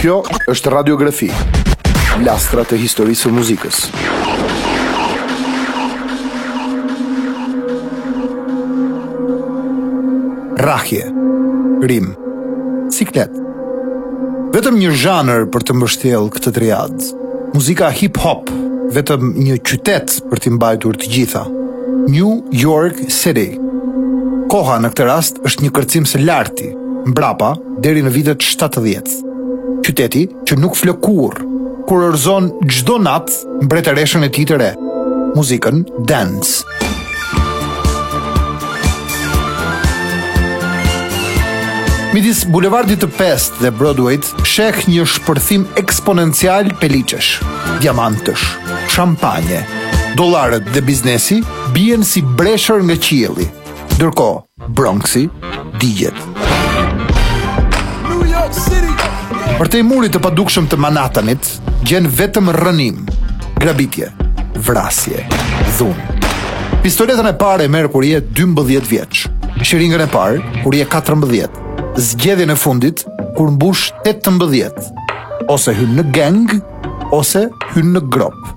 Kjo është radiografi. Lastra të historisë së muzikës. Rahje, rim, siklet. Vetëm një zhanër për të mbështjellë këtë triadë. Muzika hip hop, vetëm një qytet për t'i mbajtur të gjitha. New York City. Koha në këtë rast është një kërcim së larti. mbrapa deri në vitet 70. Qyteti që nuk flë kurrë, kurorëzon çdo natë mbretëreshën e tij të re, muzikën dance. Midis Bulevardit të Pestë dhe Broadway-t sheh një shpërthim eksponencial peliçesh, diamantësh, shampanje. Dollarët dhe biznesi bien si breshër nga qielli. Ndërkohë, Bronksi digjet. Përtej murit të padukshëm të Manatanit, gjen vetëm rrënim, grabitje, vrasje, dhunë. Pistoletën e parë e merr kur je 12 vjeç. Shiringën e parë kur je 14. Zgjedhjen e fundit kur mbush 18. Ose hyn në gang ose hyn në gropë.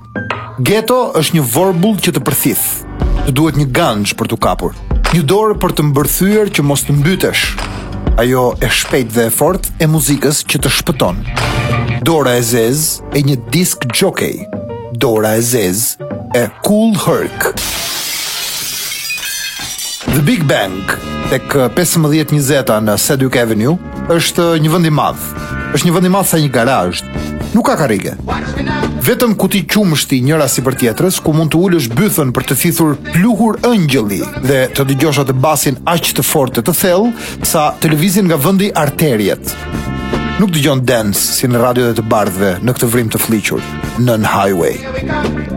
Geto është një vorbull që të përthith. Të duhet një ganxhë për t'u kapur, një dorë për të mbërthyer që mos të mbytesh. Ajo e shpejtë dhe e fortë e muzikës që të shpëton. Dora e zezë e një disk jockey. Dora e zezë e Kool Herc. The Big Bang tek 1520 në Sedgwick Avenue është një vend i madh. Është një vend i madh sa një garazh. Nuk ka karrige. Vetëm kuti qumështi njëra sipër tjetrës, ku mund të ulësh bythën për të thithur pluhur ëngjëlli dhe të dëgjosh atë basin aq të fortë e të thellë sa të lëvizin nga vendi arteriet. Nuk dëgjon dance si në radiot e të bardhëve në këtë vrimë të fëlliqur nën highway.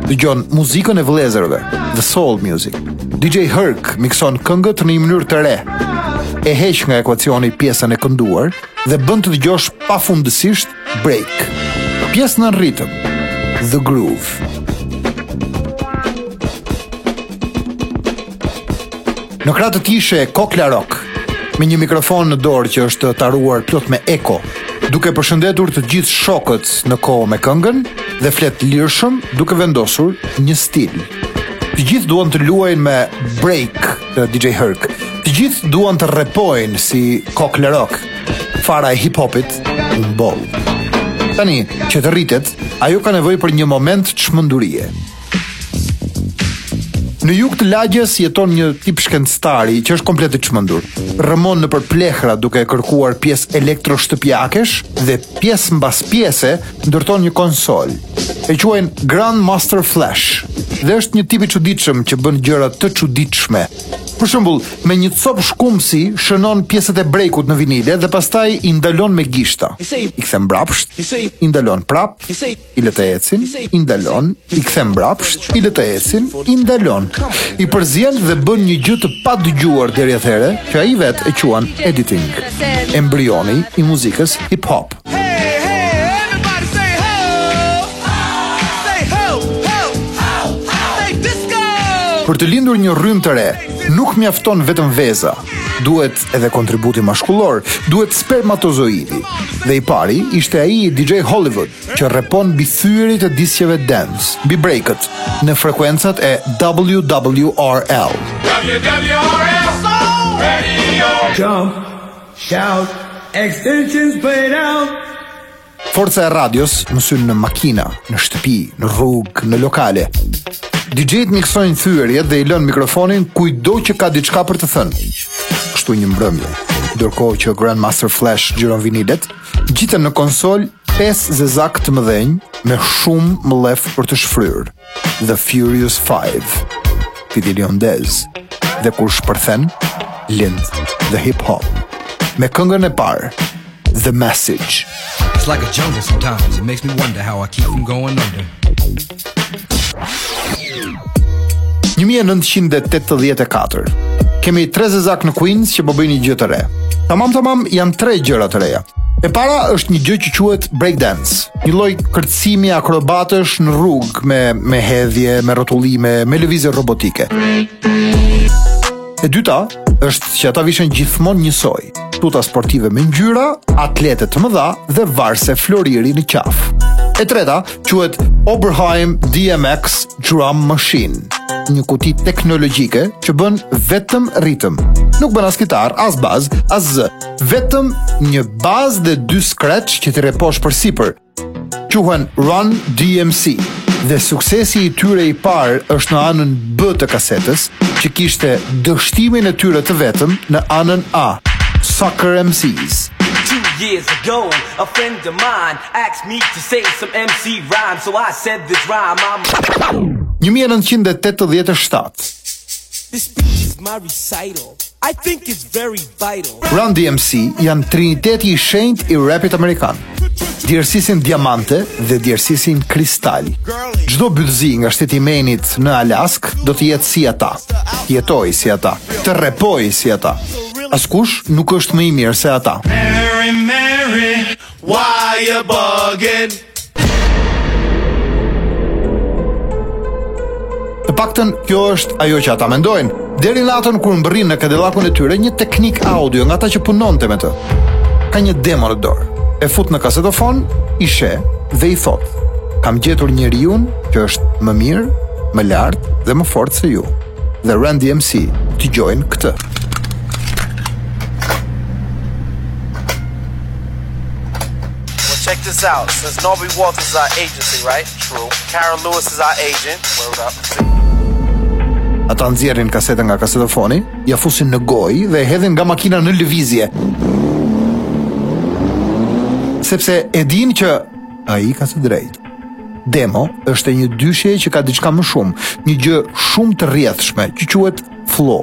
Dëgjon muzikën e vëllezërve, the soul music. DJ Herc mikson këngët në një mënyrë të re. E heq nga ekuacioni pjesën e kënduar, dhe bën të dëgjosh pafundësisht break. Pjesën e ritmit, the groove. Në krah të tij sheh Coke La Rock, me një mikrofon në dorë që është taruar plot me eko, duke përshëndetur të gjithë shokët në kohë me këngën dhe flet lirshëm duke vendosur një stil. Të gjithë duan të luajnë me break, DJ Herc. Të gjithë duan të rrepojnë si Coke La Rock, fara e hip hopit u mboll. Tani, që të rritet, ajo ka nevojë për një moment çmendurie. Në jug të lagjes jeton një tip shkencëtari që është komplet i çmendur. Rrëmon nëpër plehra duke kërkuar pjesë elektroshtëpiakesh dhe pjesë mbas pjese ndërton një konsol. E quajnë Grandmaster Flash dhe është një tip i çuditshëm që bën gjëra të çuditshme. Për shembull, me një copë shkumësi shënon pjesët e brekut në vinile dhe pastaj i ndalon me gishta. I kthen mbrapsht, i ndalon prapë, i lë të ecin, i ndalon, i kthen mbrapsht, i lë të ecin, i ndalon. I përzien dhe bën një gjë të padëgjuar deri atëherë që ai vetë e quan editing. Embrioni i muzikës hip hop. Për të lindur një rrymë të re, nuk mjafton vetëm veza. Duhet edhe kontributi mashkullor, duhet spermatozoidi. Dhe i pari ishte ai i DJ Hollywood, që rrepon mbi thyerjet e disqeve dance, mbi breakët, në frekuencat e WWRL. WWRL, so radio. Jump. Shout extensions put it out. Forca e radios mësyn në makina, në shtëpi, në rrugë, në lokale. DJ-t miksojnë thyerjet dhe i lënë mikrofonin kujtdo që ka diçka për të thënë. Kështu një mbrëmje. Ndërkohë që Grandmaster Flash xhiron vinilet, ngjiten në konsol 5 zezakë të mëdhenj me shumë mllef për të shfryrë. The Furious Five, fitili u ndez, dhe kur shpërthen, lind dhe hip hop. Me këngën e parë, The Message. It's like a jungle sometimes, it makes me wonder how I keep from going under. 1984. Kemi tre zezakë në Queens që po bëjnë një gjë të re. Tamam tamam janë tre gjëra të reja. E para është një gjë që quhet breakdance. Një lloj kërcimi akrobatësh në rrugë me me hedhje, me rrotullime, me lëvizje robotike. E dyta është që ata vishen gjithmonë njësoj, tuta sportive me ngjyra, atlete të mëdha dhe varëse floriri në qafë. E treta quhet Oberheim DMX Drum Machine, një kuti teknologjike që bën vetëm ritëm. Nuk bën as kitarë, as bas, as zë, Vetëm një bazë dhe dy scratch që ti reposh për sipër. Quhen Run DMC dhe suksesi i tyre i parë është në anën B të kasetës, që kishte dështimin e tyre të vetëm në anën A, Sucker MCs. Two years ago, a friend of mine asked me to say some MC rhymes, so I said this rhyme. I'm... 1987. This speech is my recital. I think it's very Run DMC janë triniteti i shenjtë i rapit amerikan. Djersisin diamante dhe djersisin kristal. Çdo bythëzi nga shteti i Mejnit në Alaskë do të jetë si ata. Jetojë si ata, të repojë si ata. Askush nuk është më i mirë se ata. Mary, Mary, Why you bugging? Të paktën kjo është ajo që ata mendojnë. Deri natën kur mbërrin në Cadillacun e tyre një teknik audio nga ata që punonte me të. Ka një demo në dorë. E fut në kasetofon, i sheh dhe i thotë: "Kam gjetur njeriun që është më mirë, më lart dhe më fort se ju." Dhe Run DMC dëgjojnë këtë. Well, check this out. Since Norby Walters is our agency, right? True. Cara Lewis is our agent. Word up. Ata nxjerrin kasetën nga kasetofoni, ia fusin në gojë dhe e hedhin nga makina në lëvizje. Sepse e dinë që ai ka të drejtë. Demo është e një dysheje që ka diçka më shumë, një gjë shumë të rrjedhshme që quhet flow.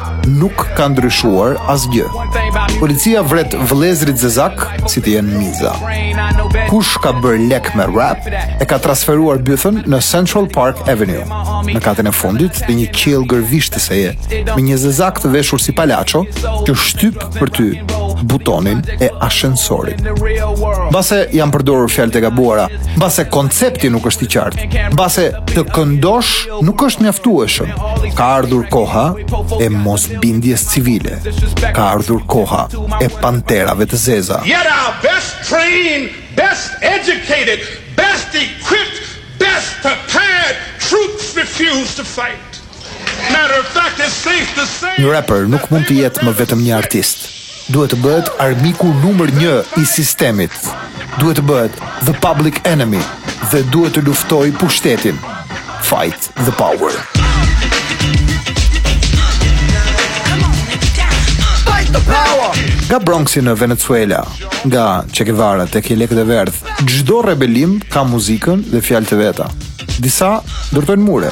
nuk ka ndryshuar asgjë. Policia vret vëllezërit zezakë si të jenë miza. Kush ka bërë lek me rap e ka transferuar bythën në Central Park Avenue. Në katin e fundit të një qiellgërvishtëseje me një zezak të veshur si palaço që shtyp për ty butonin e ashensorit. Mbase janë përdorur fjalët e gabuara, mbase koncepti nuk është i qartë, mbase të këndosh Nuk është mjaftueshëm. Ka ardhur koha e mosbindjes civile. Ka ardhur koha e panterave të zeza. Yet our best trained, best educated, best equipped, best prepared troops refuse to fight. Matter of fact, it's safe to say... Një rapper nuk mund të jetë më vetëm një artist. Duhet të bëhet armiku numër një i sistemit. Duhet të bëhet the public enemy dhe duhet të luftojë pushtetin. Fight the power. Nga Bronxi në Venezuela, nga Che Guevara tek Jelekët e Verdhë, çdo rebelim ka muzikën dhe fjalët e veta. Disa ndërtojnë mure,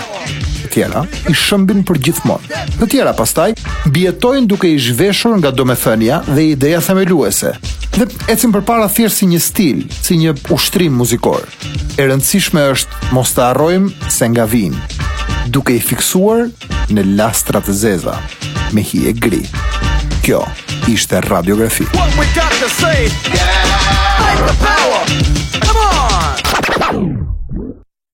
të tjera i shembin përgjithmonë. Të tjera pastaj mbijetojnë duke i zhveshur nga domethënia dhe ideja themeluese. Dhe ecin përpara thjesht si një stil, si një ushtrim muzikor. E rëndësishme është mos të harrojmë se nga vijnë, duke i fiksuar në lastra të zeza me hije gri. Kjo ishte radiografi. What we got to say? Yeah! Fight the power!